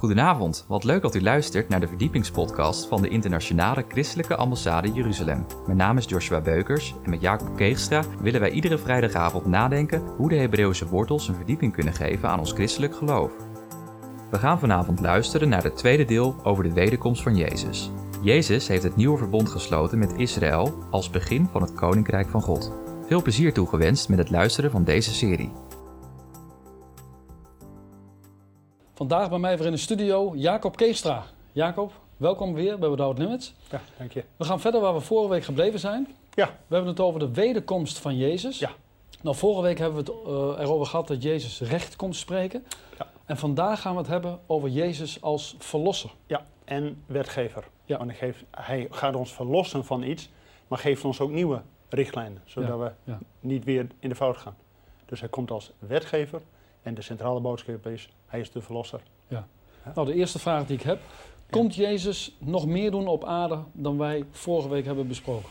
Goedenavond, wat leuk dat u luistert naar de verdiepingspodcast van de Internationale Christelijke Ambassade Jeruzalem. Mijn naam is Joshua Beukers en met Jacob Keegstra willen wij iedere vrijdagavond nadenken hoe de Hebreeuwse wortels een verdieping kunnen geven aan ons christelijk geloof. We gaan vanavond luisteren naar het tweede deel over de wederkomst van Jezus. Jezus heeft het nieuwe verbond gesloten met Israël als begin van het Koninkrijk van God. Veel plezier toegewenst met het luisteren van deze serie. Vandaag bij mij weer in de studio Jacob Keestra. Jacob, welkom weer bij Without Limits. Ja, dank je. We gaan verder waar we vorige week gebleven zijn. Ja. We hebben het over de wederkomst van Jezus. Ja. Nou, vorige week hebben we het uh, erover gehad dat Jezus recht komt spreken. Ja. En vandaag gaan we het hebben over Jezus als verlosser. Ja, en wetgever. Ja. Want hij, geeft, hij gaat ons verlossen van iets, maar geeft ons ook nieuwe richtlijnen, zodat Ja, we ja. niet weer in de fout gaan. Dus hij komt als wetgever en de centrale boodschap is, hij is de verlosser. Nou, de eerste vraag die ik heb. Komt Jezus nog meer doen op aarde dan wij vorige week hebben besproken?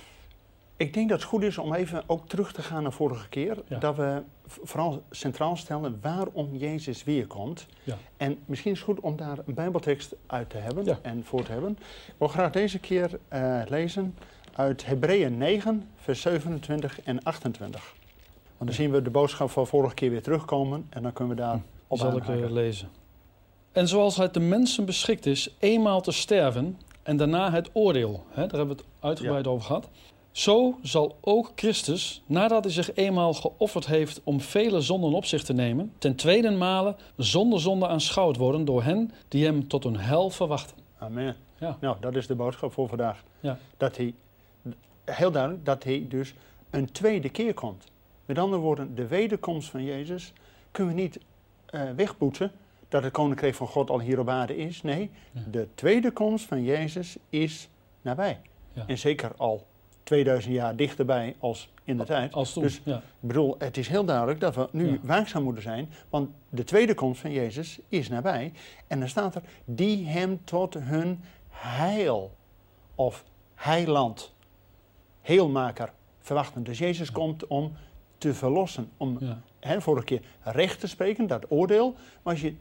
Ik denk dat het goed is om even ook terug te gaan naar vorige keer. Ja. Dat we vooral centraal stellen waarom Jezus weer komt. Ja. En misschien is het goed om daar een bijbeltekst uit te hebben Ja. en voor te hebben. Ik wil graag deze keer eh, lezen uit Hebreeën 9, vers 27 en 28. Want dan zien we de boodschap van vorige keer weer terugkomen en dan kunnen we daar Die op zal ik eh, aanhaken. lezen. En zoals het de mensen beschikt is eenmaal te sterven en daarna het oordeel, hè, daar hebben we het uitgebreid over gehad. Zo zal ook Christus, nadat hij zich eenmaal geofferd heeft om vele zonden op zich te nemen, ten tweede male zonder zonde aanschouwd worden door hen die hem tot hun hel verwachten. Amen. Ja. Nou, dat is de boodschap voor vandaag. Ja. Dat hij, heel duidelijk, dat hij dus een tweede keer komt. Met andere woorden, de wederkomst van Jezus kunnen we niet eh wegpoetsen. Dat het koninkrijk van God al hier op aarde is. Nee, Ja. de tweede komst van Jezus is nabij. Ja. En zeker al 2000 jaar dichterbij als in de tijd. Als toen. Dus- ja. Ik bedoel, het is heel duidelijk dat we nu waakzaam moeten zijn, want de tweede komst van Jezus is nabij. En dan staat er, die hem tot hun heil of heiland, heelmaker verwachten. Dus Jezus komt om te verlossen, om Ja. hè, vorige keer recht te spreken, dat oordeel. Maar als je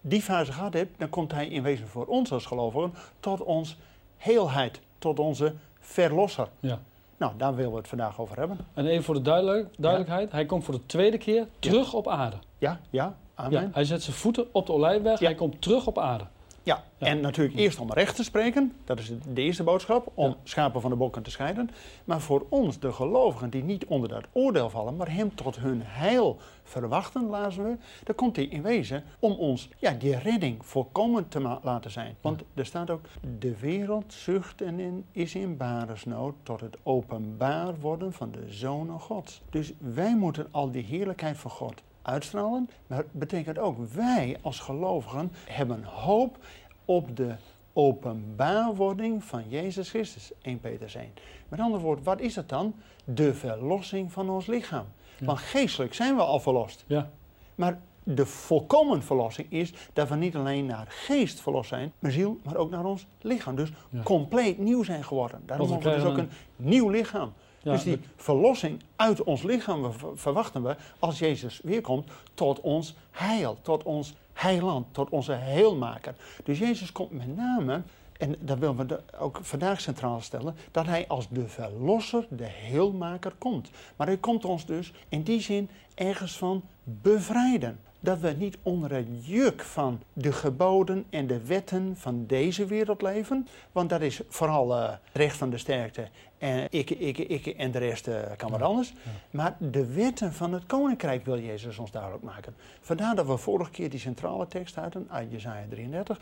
die fase gehad hebt, dan komt hij in wezen voor ons als gelovigen tot ons heelheid, tot onze verlosser. Ja. Nou, daar willen we het vandaag over hebben. En even voor de duidelijk- duidelijkheid, hij komt voor de tweede keer terug op aarde. Ja, ja, amen. Ja, hij zet zijn voeten op de olijfberg, hij komt terug op aarde. Ja, Ja. en natuurlijk eerst om recht te spreken. Dat is de eerste boodschap, om Ja. schapen van de bokken te scheiden. Maar voor ons, de gelovigen, die niet onder dat oordeel vallen, maar hem tot hun heil verwachten, lazen we. Dan komt hij in wezen om ons ja, die redding volkomen te laten zijn. Want er staat ook, de wereld zucht en in, is in baresnood tot het openbaar worden van de zonen gods. Dus wij moeten al die heerlijkheid van God uitstralen. Maar het betekent ook, wij als gelovigen hebben hoop op de openbaarwording van Jezus Christus. 1 Peter 1. Met andere woorden, wat is het dan? De verlossing van ons lichaam. Ja. Want geestelijk zijn we al verlost. Ja, Maar de volkomen verlossing is dat we niet alleen naar geest verlost zijn, maar ziel, maar ook naar ons lichaam. Dus Ja. compleet nieuw zijn geworden. Daarom hebben we dus ook een nieuw lichaam. Ja, dus die verlossing uit ons lichaam verwachten we als Jezus weerkomt tot ons heil, tot ons heiland, tot onze heelmaker. Dus Jezus komt met name, en dat willen we ook vandaag centraal stellen, dat hij als de verlosser, de heelmaker komt. Maar hij komt ons dus in die zin ergens van bevrijden. Dat we niet onder het juk van de geboden en de wetten van deze wereld leven. Want dat is vooral eh, recht van de sterkte. En ik, ik, ik en de rest eh, kan wat anders. Maar de wetten van het koninkrijk wil Jezus ons duidelijk maken. Vandaar dat we vorige keer die centrale tekst hadden uit Jezaja 33.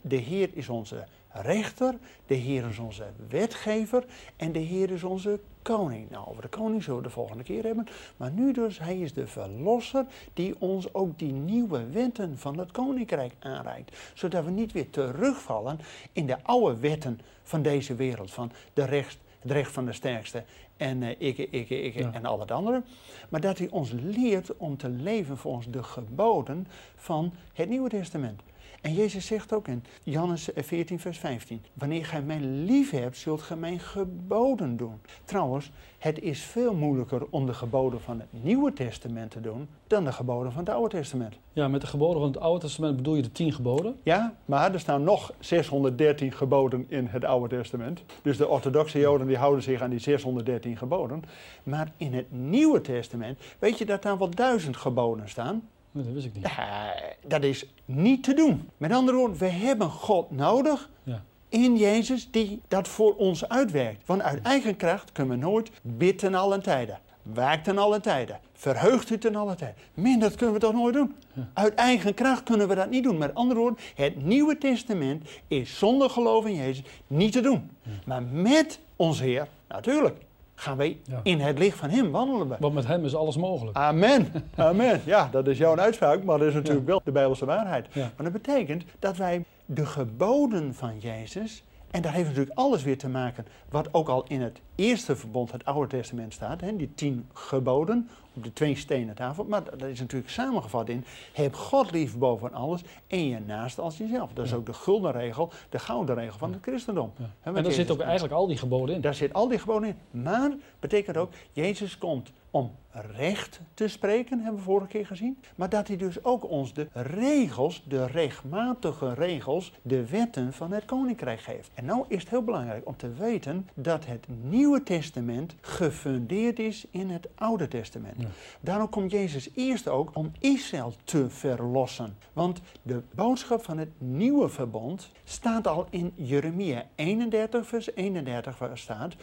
De Heer is onze rechter, de Heer is onze wetgever en de Heer is onze koning. Nou, over de koning zullen we de volgende keer hebben. Maar nu dus, hij is de verlosser die ons ook die nieuwe wetten van het koninkrijk aanreikt. Zodat we niet weer terugvallen in de oude wetten van deze wereld. Van de recht, het recht van de sterkste en eh, ik, ik, ik Ja. en al het andere. Maar dat hij ons leert om te leven volgens de geboden van het Nieuwe Testament. En Jezus zegt ook in Johannes 14, vers 15: Wanneer gij mij lief hebt, zult gij mijn geboden doen. Trouwens, het is veel moeilijker om de geboden van het Nieuwe Testament te doen dan de geboden van het Oude Testament. Ja, met de geboden van het Oude Testament bedoel je de tien geboden? Ja, maar er staan nog 613 geboden in het Oude Testament. Dus de orthodoxe Joden die houden zich aan die 613 geboden. Maar in het Nieuwe Testament, weet je dat daar wel duizend geboden staan? Nee, dat wist ik niet. Ja, dat is niet te doen. Met andere woorden, we hebben God nodig Ja. in Jezus die dat voor ons uitwerkt. Want uit eigen kracht kunnen we nooit bidden ten alle tijden. Waakt ten alle tijden. Verheugt u ten alle tijden. Min, dat kunnen we toch nooit doen? Uit eigen kracht kunnen we dat niet doen. Met andere woorden, het Nieuwe Testament is zonder geloof in Jezus niet te doen. Maar met ons Heer, natuurlijk, gaan wij Ja. in het licht van Hem wandelen. we. Want met hem is alles mogelijk. Amen. Amen. Ja, dat is jouw uitspraak, maar dat is natuurlijk wel de Bijbelse waarheid. Ja. Maar dat betekent dat wij de geboden van Jezus, en dat heeft natuurlijk alles weer te maken, wat ook al in het eerste verbond, het Oude Testament staat, hè, die tien geboden op de twee stenen tafel, maar dat is natuurlijk samengevat in, heb God lief boven alles en je naast als jezelf. Dat is Ja. ook de gulden regel, de gouden regel van het christendom. Ja. En daar zitten ook eigenlijk al die geboden in. Daar zit al die geboden in. Maar betekent ook, Jezus komt om recht te spreken, hebben we vorige keer gezien. Maar dat hij dus ook ons de regels, de rechtmatige regels, de wetten van het koninkrijk geeft. En nou is het heel belangrijk om te weten dat het Nieuwe Testament gefundeerd is in het Oude Testament. Ja. Daarom komt Jezus eerst ook om Israël te verlossen. Want de boodschap van het nieuwe verbond staat al in Jeremia 31, vers 31, waar staat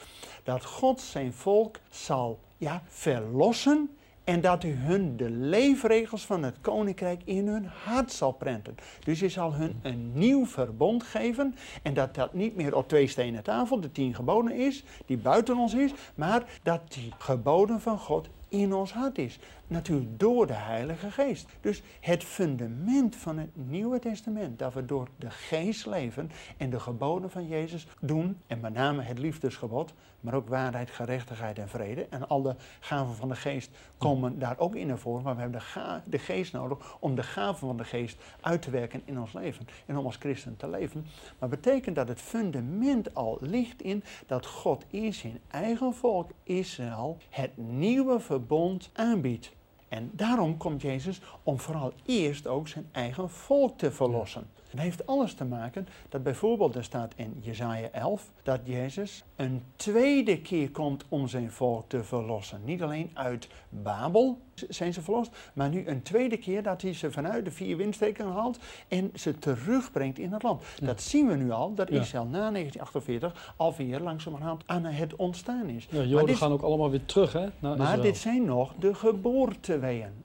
dat God zijn volk zal ja, verlossen en dat hij hun de leefregels van het koninkrijk in hun hart zal prenten. Dus hij zal hun een nieuw verbond geven. En dat dat niet meer op twee stenen tafel, de tien geboden is, die buiten ons is. Maar dat die geboden van God in ons hart is. Natuurlijk door de Heilige Geest. Dus het fundament van het Nieuwe Testament, dat we door de Geest leven en de geboden van Jezus doen, en met name het liefdesgebod, maar ook waarheid, gerechtigheid en vrede. En al de gaven van de Geest komen daar ook in naar voren, maar we hebben de, de Geest nodig om de gaven van de Geest uit te werken in ons leven en om als christen te leven. Maar betekent dat het fundament al ligt in dat God in zijn eigen volk Israël het nieuwe verbond aanbiedt. En daarom komt Jezus om vooral eerst ook zijn eigen volk te verlossen. En dat heeft alles te maken dat bijvoorbeeld er staat in Jesaja 11 dat Jezus een tweede keer komt om zijn volk te verlossen. Niet alleen uit Babel zijn ze verlost, maar nu een tweede keer dat hij ze vanuit de vier windstreken haalt en ze terugbrengt in het land. Ja. Dat zien we nu al, dat Ja. Israël na 1948 alweer langzamerhand aan het ontstaan is. Ja, Joden dit- gaan ook allemaal weer terug, hè? Naar maar Israël. dit zijn nog de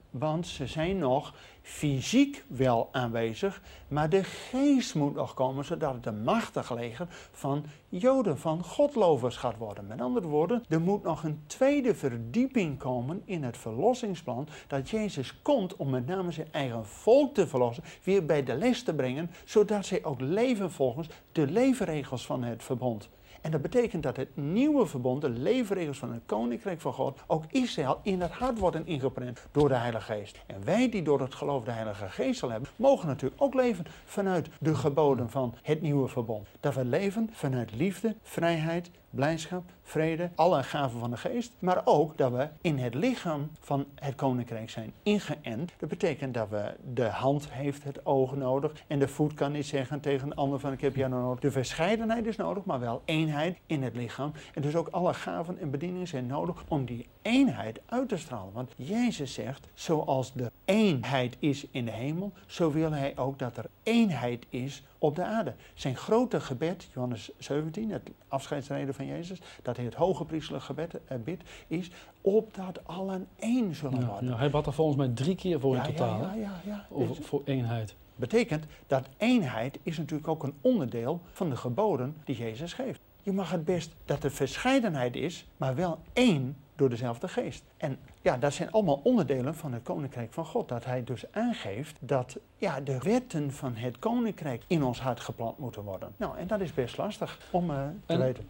Want ze zijn nog fysiek wel aanwezig, maar de geest moet nog komen, zodat het een machtig leger van Joden, van Godlovers gaat worden. Met andere woorden, er moet nog een tweede verdieping komen in het verlossingsplan, dat Jezus komt om met name zijn eigen volk te verlossen, weer bij de les te brengen, zodat zij ook leven volgens de leefregels van het verbond. En dat betekent dat het nieuwe verbond, de leefregels van het koninkrijk van God, ook Israël in het hart worden ingeprent door de Heilige Geest. En wij die door het geloof de Heilige Geest zal hebben, mogen natuurlijk ook leven vanuit de geboden van het nieuwe verbond. Dat we leven vanuit liefde, vrijheid, blijdschap, vrede, alle gaven van de geest. Maar ook dat we in het lichaam van het koninkrijk zijn ingeënt. Dat betekent dat we de hand heeft het oog nodig. En de voet kan niet zeggen tegen een ander van ik heb jou nodig. De verscheidenheid is nodig, maar wel eenheid in het lichaam. En dus ook alle gaven en bedieningen zijn nodig om die eenheid uit te stralen. Want Jezus zegt, zoals de eenheid is in de hemel, zo wil hij ook dat er eenheid is op de aarde. Zijn grote gebed, Johannes 17, het afscheidsreden van Jezus, dat hij het hoge priestelijk gebed eh, bidt, is opdat allen één zullen Ja, worden. ja, hij bad er volgens mij drie keer voor in Ja, totaal. ja, ja, ja. Over, Dus voor eenheid. betekent dat eenheid is natuurlijk ook een onderdeel van de geboden die Jezus geeft. Je mag het best dat er verscheidenheid is, maar wel één door dezelfde geest. En ja, dat zijn allemaal onderdelen van het koninkrijk van God. Dat hij dus aangeeft dat ja, de wetten van het koninkrijk in ons hart geplant moeten worden. Nou, en dat is best lastig om eh, te En- weten.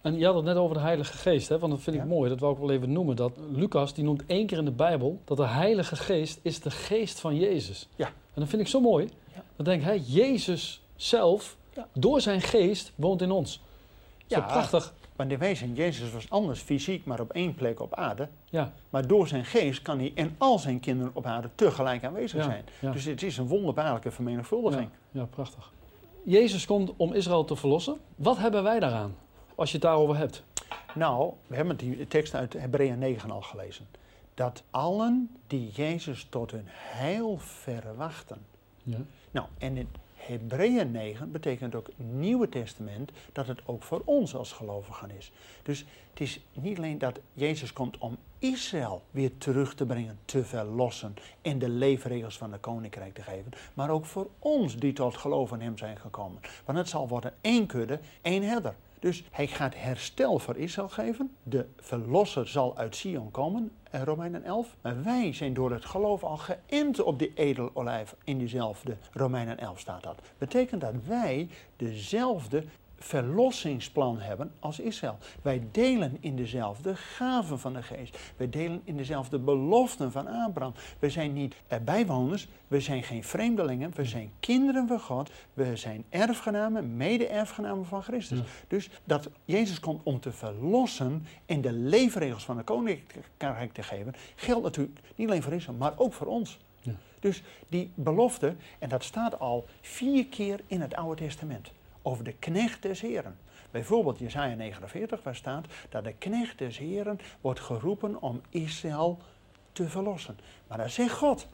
En je had het net over de Heilige Geest, hè? want dat vind ik Ja. mooi. Dat wil ik wel even noemen. Dat Lucas die noemt één keer in de Bijbel dat de Heilige Geest is de geest van Jezus. Ja. En dat vind ik zo mooi. Ja. Dan denk ik, hè, Jezus zelf, Ja. door zijn geest, woont in ons. Zo Ja. prachtig. Want in wezen, Jezus was anders fysiek, maar op één plek op aarde. Ja, Maar door zijn geest kan hij en al zijn kinderen op aarde tegelijk aanwezig Ja, zijn. ja. Dus het is een wonderbaarlijke vermenigvuldiging. ja, prachtig. Jezus komt om Israël te verlossen. Wat hebben wij daaraan, als je het daarover hebt? Nou, we hebben die tekst uit Hebreeën 9 al gelezen. Dat allen die Jezus tot hun heil verwachten. Ja. Nou, en in Hebreeën 9 betekent ook Nieuwe Testament dat het ook voor ons als gelovigen is. Dus het is niet alleen dat Jezus komt om Israël weer terug te brengen, te verlossen en de leefregels van het koninkrijk te geven, maar ook voor ons die tot geloof in hem zijn gekomen. Want het zal worden één kudde, één herder. Dus hij gaat herstel voor Israël geven. De verlosser zal uit Sion komen, eh, Romeinen 11. Maar wij zijn door het geloof al geënt op die edelolijf in diezelfde Romeinen 11 staat dat. Betekent dat wij dezelfde verlossingsplan hebben als Israël. Wij delen in dezelfde gaven van de geest. Wij delen in dezelfde beloften van Abraham. We zijn niet eh, bijwoners, we zijn geen vreemdelingen, we zijn kinderen van God. We zijn erfgenamen, mede-erfgenamen van Christus. Ja. Dus dat Jezus komt om te verlossen en de leefregels van het koninkrijk te geven, geldt natuurlijk niet alleen voor Israël, maar ook voor ons. Ja. Dus die belofte, en dat staat al vier keer in het Oude Testament, over de knecht des Heren. Bijvoorbeeld Jesaja 49, waar staat dat de knecht des Heren wordt geroepen om Israël te verlossen. Maar dan zegt God,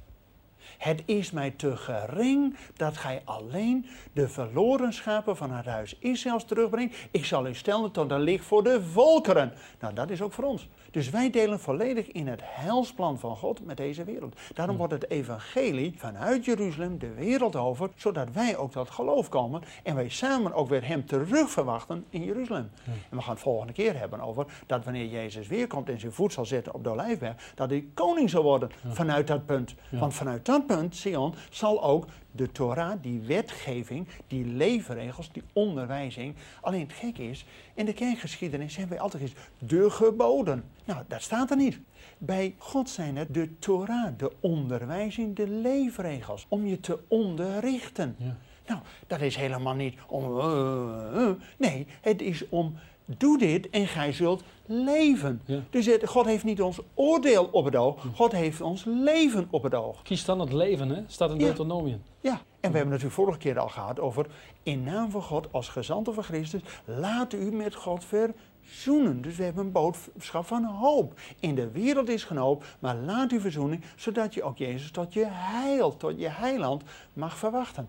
het is mij te gering dat gij alleen de verloren schapen van het huis Israëls terugbrengt. Ik zal u stellen tot een licht voor de volkeren. Nou, dat is ook voor ons. Dus wij delen volledig in het heilsplan van God met deze wereld. Daarom wordt het evangelie vanuit Jeruzalem de wereld over, zodat wij ook tot geloof komen en wij samen ook weer hem terug verwachten in Jeruzalem. En we gaan het volgende keer hebben over dat wanneer Jezus weer komt en zijn voet zal zetten op de olijfberg, dat hij koning zal worden vanuit dat punt. Ja. Want vanuit dat punt, Sion, zal ook de Torah, die wetgeving, die leefregels, die onderwijzing. Alleen het gekke is, in de kerkgeschiedenis hebben wij altijd gezegd, de geboden. Nou, dat staat er niet. Bij God zijn het de Torah, de onderwijzing, de leefregels, om je te onderrichten. Ja. Nou, dat is helemaal niet om. eh, eh, eh. nee, het is om. Doe dit en gij zult leven. Ja. Dus het- God heeft niet ons oordeel op het oog, God heeft ons leven op het oog. Kies dan het leven, hè? Staat in Ja. Deuteronomium. Ja, en we hebben natuurlijk vorige keer al gehad over. In naam van God, als gezanten van Christus, laat u met God verzoenen. Dus we hebben een boodschap van hoop. In de wereld is geen hoop, maar laat u verzoening, zodat je ook Jezus tot je heil, tot je heiland mag verwachten.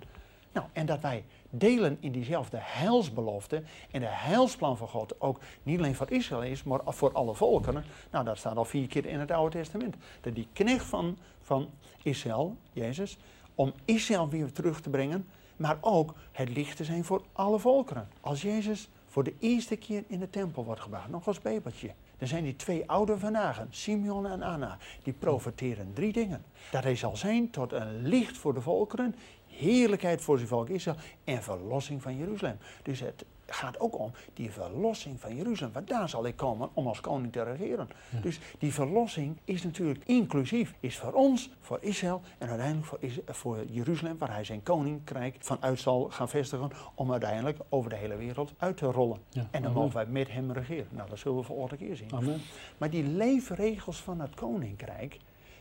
Nou, en dat wij delen in diezelfde heilsbelofte en de heilsplan van God ook niet alleen voor Israël is, maar voor alle volkeren. Nou, dat staat al vier keer in het Oude Testament. Dat die knecht van, van Israël, Jezus, om Israël weer terug te brengen, maar ook het licht te zijn voor alle volkeren. Als Jezus voor de eerste keer in de tempel wordt gebracht, nog als babytje, dan zijn die twee ouderen vandaag, Simeon en Anna, die profeteren drie dingen. Dat hij zal zijn tot een licht voor de volkeren, heerlijkheid voor zijn volk Israël en verlossing van Jeruzalem. Dus het gaat ook om die verlossing van Jeruzalem. Want daar zal ik komen om als koning te regeren. Dus die verlossing is natuurlijk inclusief. Is voor ons, voor Israël en uiteindelijk voor, voor Jeruzalem, waar hij zijn koninkrijk vanuit zal gaan vestigen. Om uiteindelijk over de hele wereld uit te rollen. Ja, En dan mogen wij met hem regeren. Nou, dat zullen we volgende keer zien. Amen. Maar die leefregels van het koninkrijk.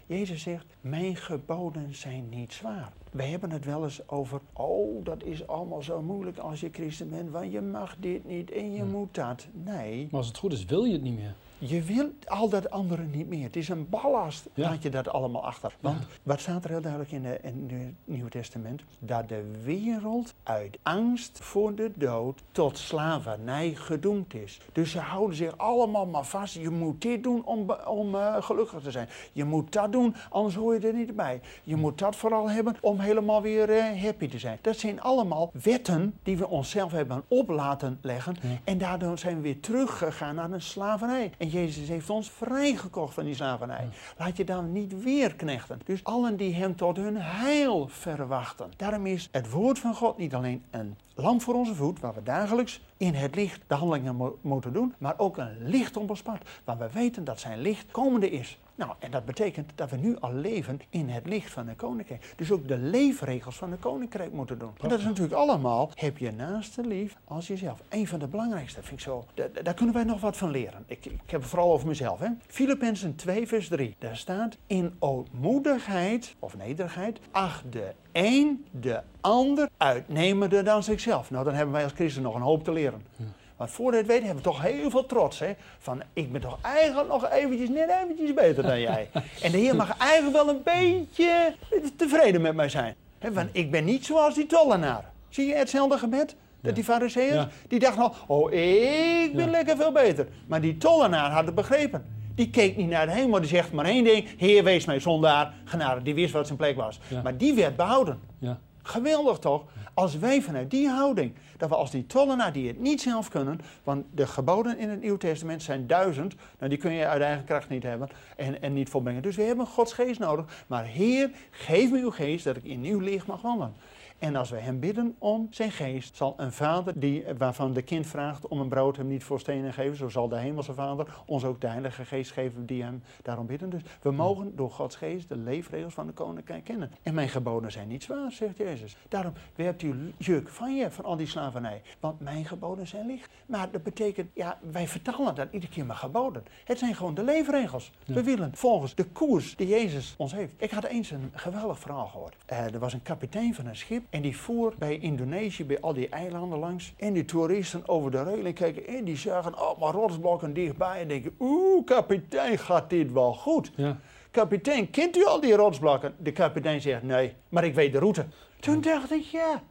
Jezus zegt, mijn geboden zijn niet zwaar. Wij hebben het wel eens over, oh, dat is allemaal zo moeilijk als je christen bent, want je mag dit niet en je moet dat. Nee, Maar als het goed is, wil je het niet meer. Je wil al dat andere niet meer. Het is een ballast, Ja. laat je dat allemaal achter. Want wat staat er heel duidelijk in, de, in het Nieuwe Testament? Dat de wereld uit angst voor de dood tot slavernij gedoemd is. Dus ze houden zich allemaal maar vast. Je moet dit doen om, om eh, gelukkig te zijn. Je moet dat doen, anders hoor je er niet bij. Je moet dat vooral hebben om helemaal weer eh, happy te zijn. Dat zijn allemaal wetten die we onszelf hebben op laten leggen. Ja. En daardoor zijn we weer teruggegaan naar een slavernij. En Jezus heeft ons vrijgekocht van die slavernij. Laat je dan niet weer knechten. Dus allen die hem tot hun heil verwachten. Daarom is het woord van God niet alleen een lamp voor onze voet, waar we dagelijks in het licht de handelingen mo- moeten doen, maar ook een licht op ons pad, waar we weten dat zijn licht komende is. Nou, en dat betekent dat we nu al leven in het licht van de koninkrijk. Dus ook de leefregels van de koninkrijk moeten doen. En dat is natuurlijk allemaal, heb je naaste lief als jezelf. Een van de belangrijkste, vind ik zo. Da- da- daar kunnen wij nog wat van leren. Ik, ik heb het vooral over mezelf. hè. Filippenzen 2 vers 3. Daar staat, in ootmoedigheid of nederigheid, acht de een de ander uitnemender dan zichzelf. Nou, dan hebben wij als christen nog een hoop te leren. Want voor dit weten hebben we toch heel veel trots. Hè? Van ik ben toch eigenlijk nog eventjes, net eventjes beter dan jij. en de Heer mag eigenlijk wel een beetje tevreden met mij zijn. Hè? Want ik ben niet zoals die tollenaar. Zie je hetzelfde gebed? Dat die fariseeërs, Ja. die dachten al, oh ik ben Ja. lekker veel beter. Maar die tollenaar had het begrepen. Die keek niet naar de hemel, die zegt maar één ding. Heer, wees mij zondaar, genade. Die wist wat zijn plek was. Ja. Maar die werd behouden. Geweldig toch? Als wij vanuit die houding, dat we als die tollenaar die het niet zelf kunnen, want de geboden in het Nieuw Testament zijn duizend, nou die kun je uit eigen kracht niet hebben en, en niet volbrengen. Dus we hebben Gods geest nodig. Maar Heer, geef me uw geest dat ik in uw licht mag wandelen. En als wij hem bidden om zijn geest, zal een vader die, waarvan de kind vraagt om een brood hem niet voor stenen geven, zo zal de hemelse vader ons ook de heilige geest geven die hem daarom bidden. Dus we mogen door Gods geest de leefregels van de koninkrijk kennen. En mijn geboden zijn niet zwaar, zegt Jezus. Daarom werpt u juk van je, van al die slavernij. Want mijn geboden zijn licht. Maar dat betekent, ja, wij vertalen dat iedere keer maar geboden. Het zijn gewoon de leefregels. Ja. We willen volgens de koers die Jezus ons heeft. Ik had eens een geweldig verhaal gehoord. Eh, er was een kapitein van een schip en die voer bij Indonesië, bij al die eilanden langs. En die toeristen over de railing keken en die zagen allemaal rotsblokken dichtbij. En denken, oeh, kapitein, gaat dit wel goed? Ja. Kapitein, kent u al die rotsblokken? De kapitein zegt, nee, maar ik weet de route. Toen dacht ik, ja,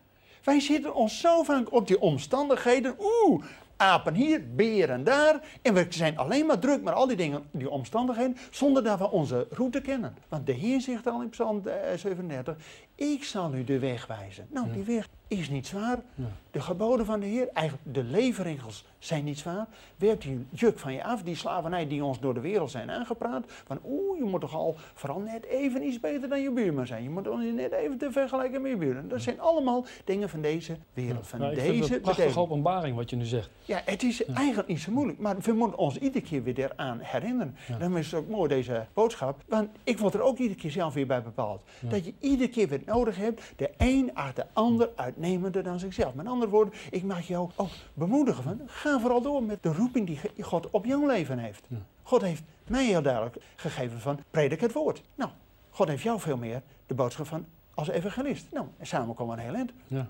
wij zitten ons zo vaak op die omstandigheden. Oeh, apen hier, beren daar. En we zijn alleen maar druk met al die dingen, die omstandigheden, zonder dat we onze route kennen. Want de Heer zegt al in Psalm eh, 37, ik zal u de weg wijzen. Nou, die weg is niet zwaar. Ja. De geboden van de Heer, eigenlijk de leefregels zijn niet zwaar. Werp die juk van je af, die slavernij die ons door de wereld zijn aangepraat. Van oeh, je moet toch al vooral net even iets beter dan je buurman zijn. Je moet ons net even te vergelijken met je buurman. Dat zijn allemaal dingen van deze wereld, van Ja, ik vind het deze een prachtige betekenis. openbaring wat je nu zegt. Ja, het is eigenlijk niet zo moeilijk, maar we moeten ons iedere keer weer eraan herinneren. Daarom is het ook mooi, deze boodschap. Want ik word er ook iedere keer zelf weer bij bepaald. Dat je iedere keer weer nodig hebt, de een acht de ander uitnemender dan zichzelf. Met andere woorden, ik mag jou ook bemoedigen van, ga vooral door met de roeping die God op jouw leven heeft. Ja. God heeft mij heel duidelijk gegeven van, predik het woord. Nou, God heeft jou veel meer de boodschap van, als evangelist. Nou, en samen komen we een heel eind. Ja.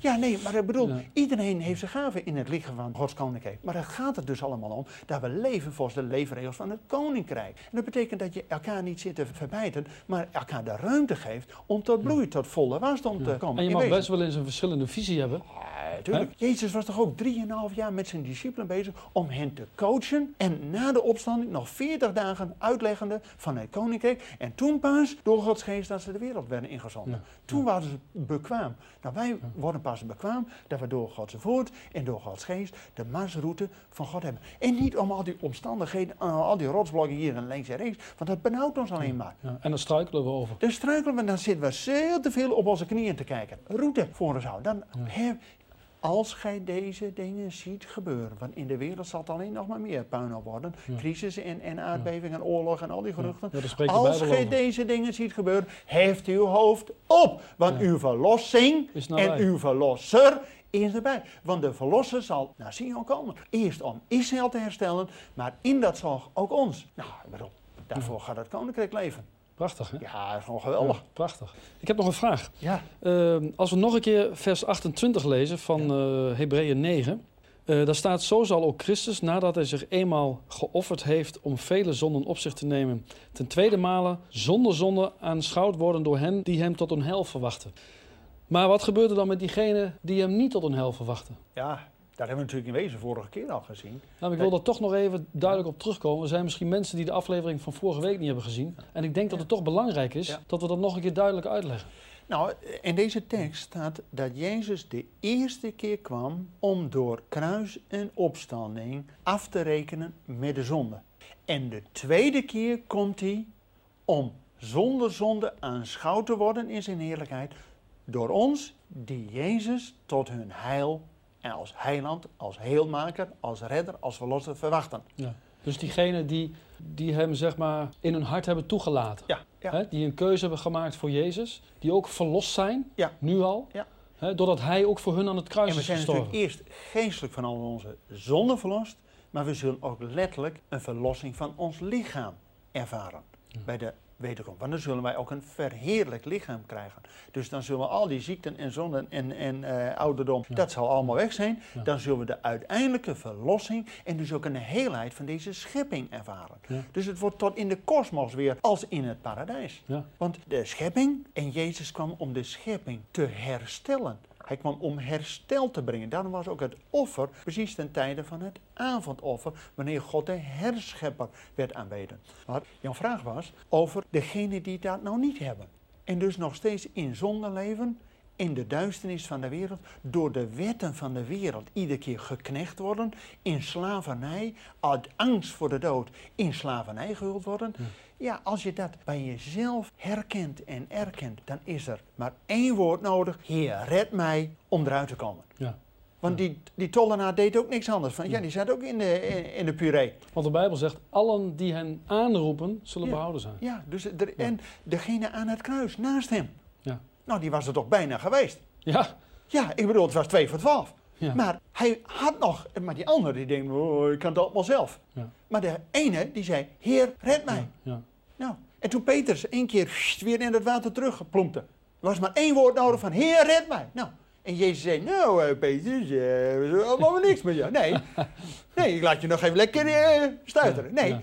Ja, nee, maar ik bedoel, Ja. iedereen heeft zijn gaven in het lichaam van Gods koninkrijk. Maar het gaat er dus allemaal om dat we leven volgens de leefregels van het koninkrijk. En dat betekent dat je elkaar niet zit te verbijten, maar elkaar de ruimte geeft om tot bloei, tot volle wasdom te komen. En je mag best wel eens een verschillende visie hebben. Ja, tuurlijk. Jezus was toch ook drieënhalf jaar met zijn discipelen bezig om hen te coachen. En na de opstanding nog veertig dagen uitleggende van het koninkrijk. En toen pas door Gods geest dat ze de wereld werden ingezonden. Ja. Toen waren ze bekwaam. Nou, wij worden pas bekwaam dat we door Gods woord en door Gods geest de marsroute van God hebben. En niet om al die omstandigheden, al die rotsblokken hier en links en rechts. Want dat benauwt ons alleen maar. Ja. En daar struikelen we over. Dan struikelen we, dan zitten we veel te veel op onze knieën te kijken. Route voor ons houden. Dan, hè, als gij deze dingen ziet gebeuren, want in de wereld zal het alleen nog maar meer puinhoop worden. Ja. Crisis en, en aardbeving en oorlog en al die geruchten. Ja, de Als gij deze dingen ziet gebeuren, heft uw hoofd op. Want uw verlossing en uw verlosser is erbij. Want de verlosser zal naar Sion komen. Eerst om Israël te herstellen, maar in dat zal ook ons. Nou, ik bedoel, daarvoor gaat het koninkrijk leven. Prachtig, hè? Ja, gewoon geweldig. Ja, prachtig. Ik heb nog een vraag. Ja. Ehm, als we nog een keer vers 28 lezen van eh Hebreeën 9. eh, daar staat, zo zal ook Christus, nadat hij zich eenmaal geofferd heeft om vele zonden op zich te nemen, ten tweede male zonder zonde aanschouwd worden door hen die hem tot een hel verwachten. Maar wat gebeurt er dan met diegenen die hem niet tot een hel verwachten? Ja, dat hebben we natuurlijk in wezen vorige keer al gezien. Nou, ik wil er toch nog even duidelijk op terugkomen. Er zijn misschien mensen die de aflevering van vorige week niet hebben gezien. En ik denk dat het toch belangrijk is dat we dat nog een keer duidelijk uitleggen. Nou, in deze tekst staat dat Jezus de eerste keer kwam om door kruis en opstanding af te rekenen met de zonde. En de tweede keer komt hij om zonder zonde aanschouwd te worden in zijn heerlijkheid door ons die Jezus tot hun heil en als heiland, als heelmaker, als redder, als verlosser verwachten. Ja. Dus diegenen die, die hem zeg maar in hun hart hebben toegelaten. Ja, ja. Hè, die een keuze hebben gemaakt voor Jezus. Die ook verlost zijn, Ja. nu al. Ja. Hè, doordat hij ook voor hun aan het kruis En we is zijn gestorven. natuurlijk eerst geestelijk van al onze zonden verlost, maar we zullen ook letterlijk een verlossing van ons lichaam ervaren bij de wederkomst. Want dan zullen wij ook een verheerlijk lichaam krijgen. Dus dan zullen al die ziekten en zonden en, en eh, ouderdom, Ja. dat zal allemaal weg zijn. Ja. Dan zullen we de uiteindelijke verlossing en dus ook een heelheid van deze schepping ervaren. Ja. Dus het wordt tot in de kosmos weer als in het paradijs. Want de schepping, en Jezus kwam om de schepping te herstellen. Hij kwam om herstel te brengen. Daarom was ook het offer precies ten tijde van het avondoffer, wanneer God de herschepper werd aanbeden. Maar jouw vraag was over degenen die dat nou niet hebben. En dus nog steeds in zonde leven, in de duisternis van de wereld, door de wetten van de wereld iedere keer geknecht worden, in slavernij, uit angst voor de dood, in slavernij gehuld worden. Ja, als je dat bij jezelf herkent en erkent, dan is er maar één woord nodig. Heer, red mij om eruit te komen. Ja. Want die, die tollenaar deed ook niks anders. Van, ja, die zat ook in de, in, in de puree. Want de Bijbel zegt, allen die hen aanroepen, zullen Ja. behouden zijn. Ja, dus er, en degene aan het kruis, naast hem. Ja. Nou, die was er toch bijna geweest. Ja, Ja, ik bedoel, het was twee voor twaalf. ja. Maar hij had nog, maar die andere die denkt, oh, ik kan het allemaal zelf. Ja. Maar de ene die zei, Heer, red mij. ja. Nou, en toen Petrus één keer weer in het water teruggeplompte. Er was maar één woord nodig van, Heer, red mij. Nou, en Jezus zei, nou Petrus, eh, we doen allemaal niks met jou. Nee, nee, ik laat je nog even lekker eh, stuiteren. Nee,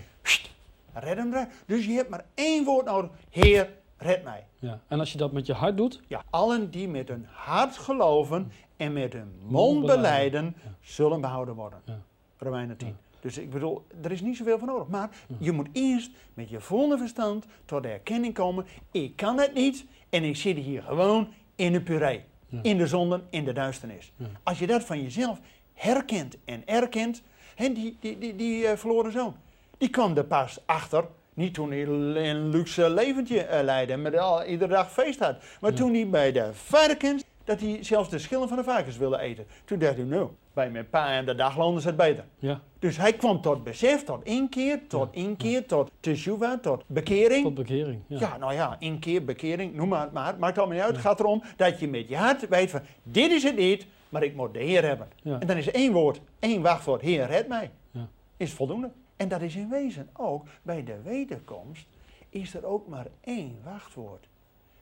red hem eruit. Dus je hebt maar één woord nodig, Heer, red mij. Ja. En als je dat met je hart doet, Ja, allen die met hun hart geloven en met hun mond beleiden, zullen behouden worden. Ja. Romeinen 10. Ja. Dus ik bedoel, er is niet zoveel voor nodig. Maar je moet eerst met je volle verstand tot de erkenning komen. Ik kan het niet en ik zit hier gewoon in de puree. Ja. In de zonden, in de duisternis. Ja. Als je dat van jezelf herkent en erkent. Hè, die die, die, die eh, verloren zoon, die kwam er pas achter. Niet toen hij een luxe leventje eh, leidde en met al, iedere dag feest had. Maar Ja. toen hij bij de varkens, dat hij zelfs de schillen van de varkens wilde eten. Toen dacht hij, nou, bij mijn pa en de dagloon is het beter. ja, Dus hij kwam tot besef, tot inkeer, tot inkeer, tot teshuva, tot bekering. tot bekering. Ja. Ja, nou ja, inkeer, bekering, noem maar, maar maakt allemaal niet uit. Het gaat erom dat je met je hart weet van, dit is het niet, maar ik moet de Heer hebben. Ja. En dan is één woord, één wachtwoord, Heer, red mij. Ja. Is voldoende. En dat is in wezen ook, bij de wederkomst, is er ook maar één wachtwoord.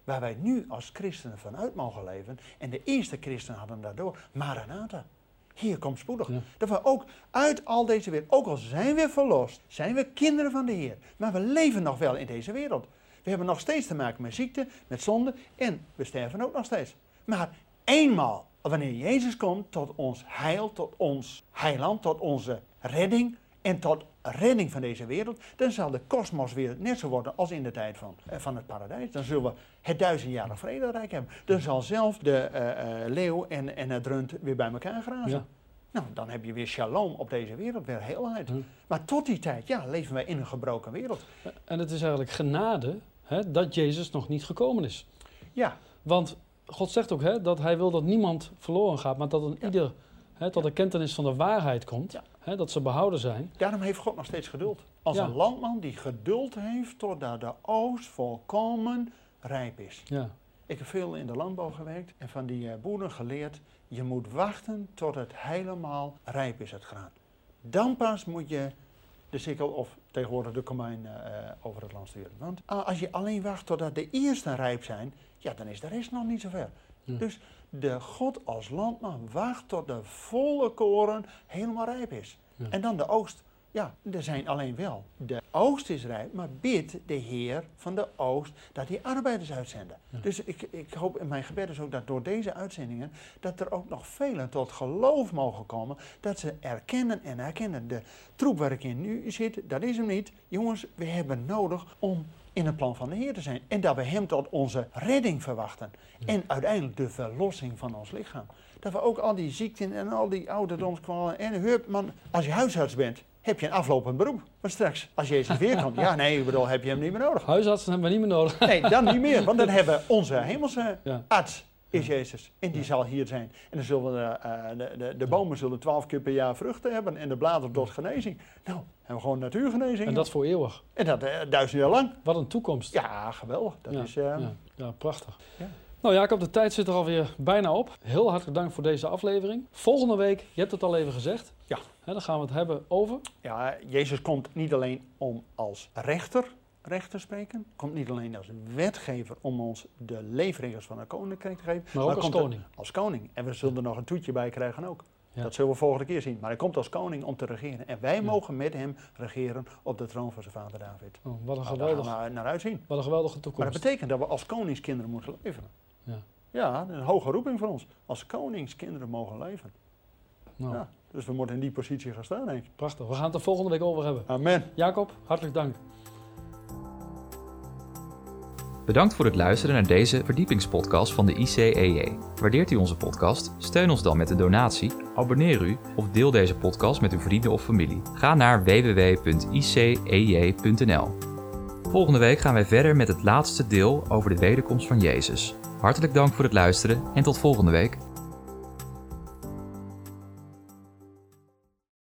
Waar wij nu als christenen vanuit mogen leven. En de eerste christenen hadden daardoor, Maranatha. Hier komt spoedig. Ja. Dat we ook uit al deze wereld, ook al zijn we verlost, zijn we kinderen van de Heer. Maar we leven nog wel in deze wereld. We hebben nog steeds te maken met ziekte, met zonde en we sterven ook nog steeds. Maar eenmaal, wanneer Jezus komt tot ons heil, tot ons heiland, tot onze redding en tot redding van deze wereld, dan zal de kosmos weer net zo worden als in de tijd van, eh, van het paradijs. Dan zullen we het duizendjarig vrederijk hebben. Dan zal zelf de eh, eh, leeuw en, en het rund weer bij elkaar grazen. Ja. Nou, dan heb je weer shalom op deze wereld, weer heelheid. Ja. Maar tot die tijd, ja, leven wij in een gebroken wereld. En het is eigenlijk genade hè, dat Jezus nog niet gekomen is. Ja, Want God zegt ook hè, dat hij wil dat niemand verloren gaat, maar dat een Ja. ieder hè, tot de kentenis van de waarheid komt. Ja. Hè, dat ze behouden zijn. daarom heeft God nog steeds geduld. Als Ja. een landman die geduld heeft totdat de oogst volkomen rijp is. Ja, Ik heb veel in de landbouw gewerkt en van die eh, boeren geleerd, je moet wachten tot het helemaal rijp is, het graan. Dan pas moet je de sikkel of tegenwoordig de komijn eh, eh, over het land sturen. Want a- als je alleen wacht totdat de eerste rijp zijn, ja, dan is de rest nog niet zo ver. Ja. Dus de God als landman wacht tot de volle koren helemaal rijp is. Ja. En dan de oogst. Ja, er zijn alleen wel. De oogst is rijp, maar bid de Heer van de oogst dat hij arbeiders uitzenden. Ja. Dus ik, ik hoop in mijn gebed is ook dat door deze uitzendingen, dat er ook nog velen tot geloof mogen komen, dat ze erkennen en herkennen. De troep waar ik in nu zit, dat is hem niet. Jongens, we hebben nodig om in het plan van de Heer te zijn. En dat we hem tot onze redding verwachten. En uiteindelijk de verlossing van ons lichaam. Dat we ook al die ziekten en al die ouderdomskwalen en hup, man, als je huisarts bent, heb je een aflopend beroep. Maar straks, als Jezus weer komt, ja nee, ik bedoel, heb je hem niet meer nodig. huisartsen hebben we niet meer nodig. Nee, dan niet meer, want dan hebben onze hemelse Ja. arts is Jezus. En die zal hier zijn. En dan zullen de, eh, de, de, de bomen zullen twaalf keer per jaar vruchten hebben. En de bladeren tot genezing. Nou, hebben we gewoon natuurgenezing. En dat voor eeuwig. En dat eh, duizend jaar lang. Wat een toekomst. Ja, geweldig. Dat Ja, is... eh, ja, prachtig. Ja. Nou Jacob, de tijd zit er alweer bijna op. Heel hartelijk dank voor deze aflevering. Volgende week, je hebt het al even gezegd. Hè, dan gaan we het hebben over. Ja, Jezus komt niet alleen om als rechter recht te spreken, komt niet alleen als wetgever om ons de leefregels van een koninkrijk te geven, Maar ook als koning. Als koning. En we zullen er nog een toetje bij krijgen ook. Ja. Dat zullen we volgende keer zien. Maar hij komt als koning om te regeren. En wij Ja. mogen met hem regeren op de troon van zijn vader David. Oh, wat, een Nou, geweldig, we naar uitzien. wat een geweldige Maar toekomst. dat betekent dat we als koningskinderen moeten leven. Ja. Ja, een hoge roeping voor ons. Als koningskinderen mogen leven. Nou, Ja. Dus we moeten in die positie gaan staan, denk ik. Prachtig. We gaan het er volgende week over hebben. Amen. Jacob, hartelijk dank. Bedankt voor het luisteren naar deze verdiepingspodcast van de ICEJ. Waardeert u onze podcast? Steun ons dan met een donatie, abonneer u of deel deze podcast met uw vrienden of familie. Ga naar www.icej.nl. Volgende week gaan wij verder met het laatste deel over de wederkomst van Jezus. Hartelijk dank voor het luisteren en tot volgende week.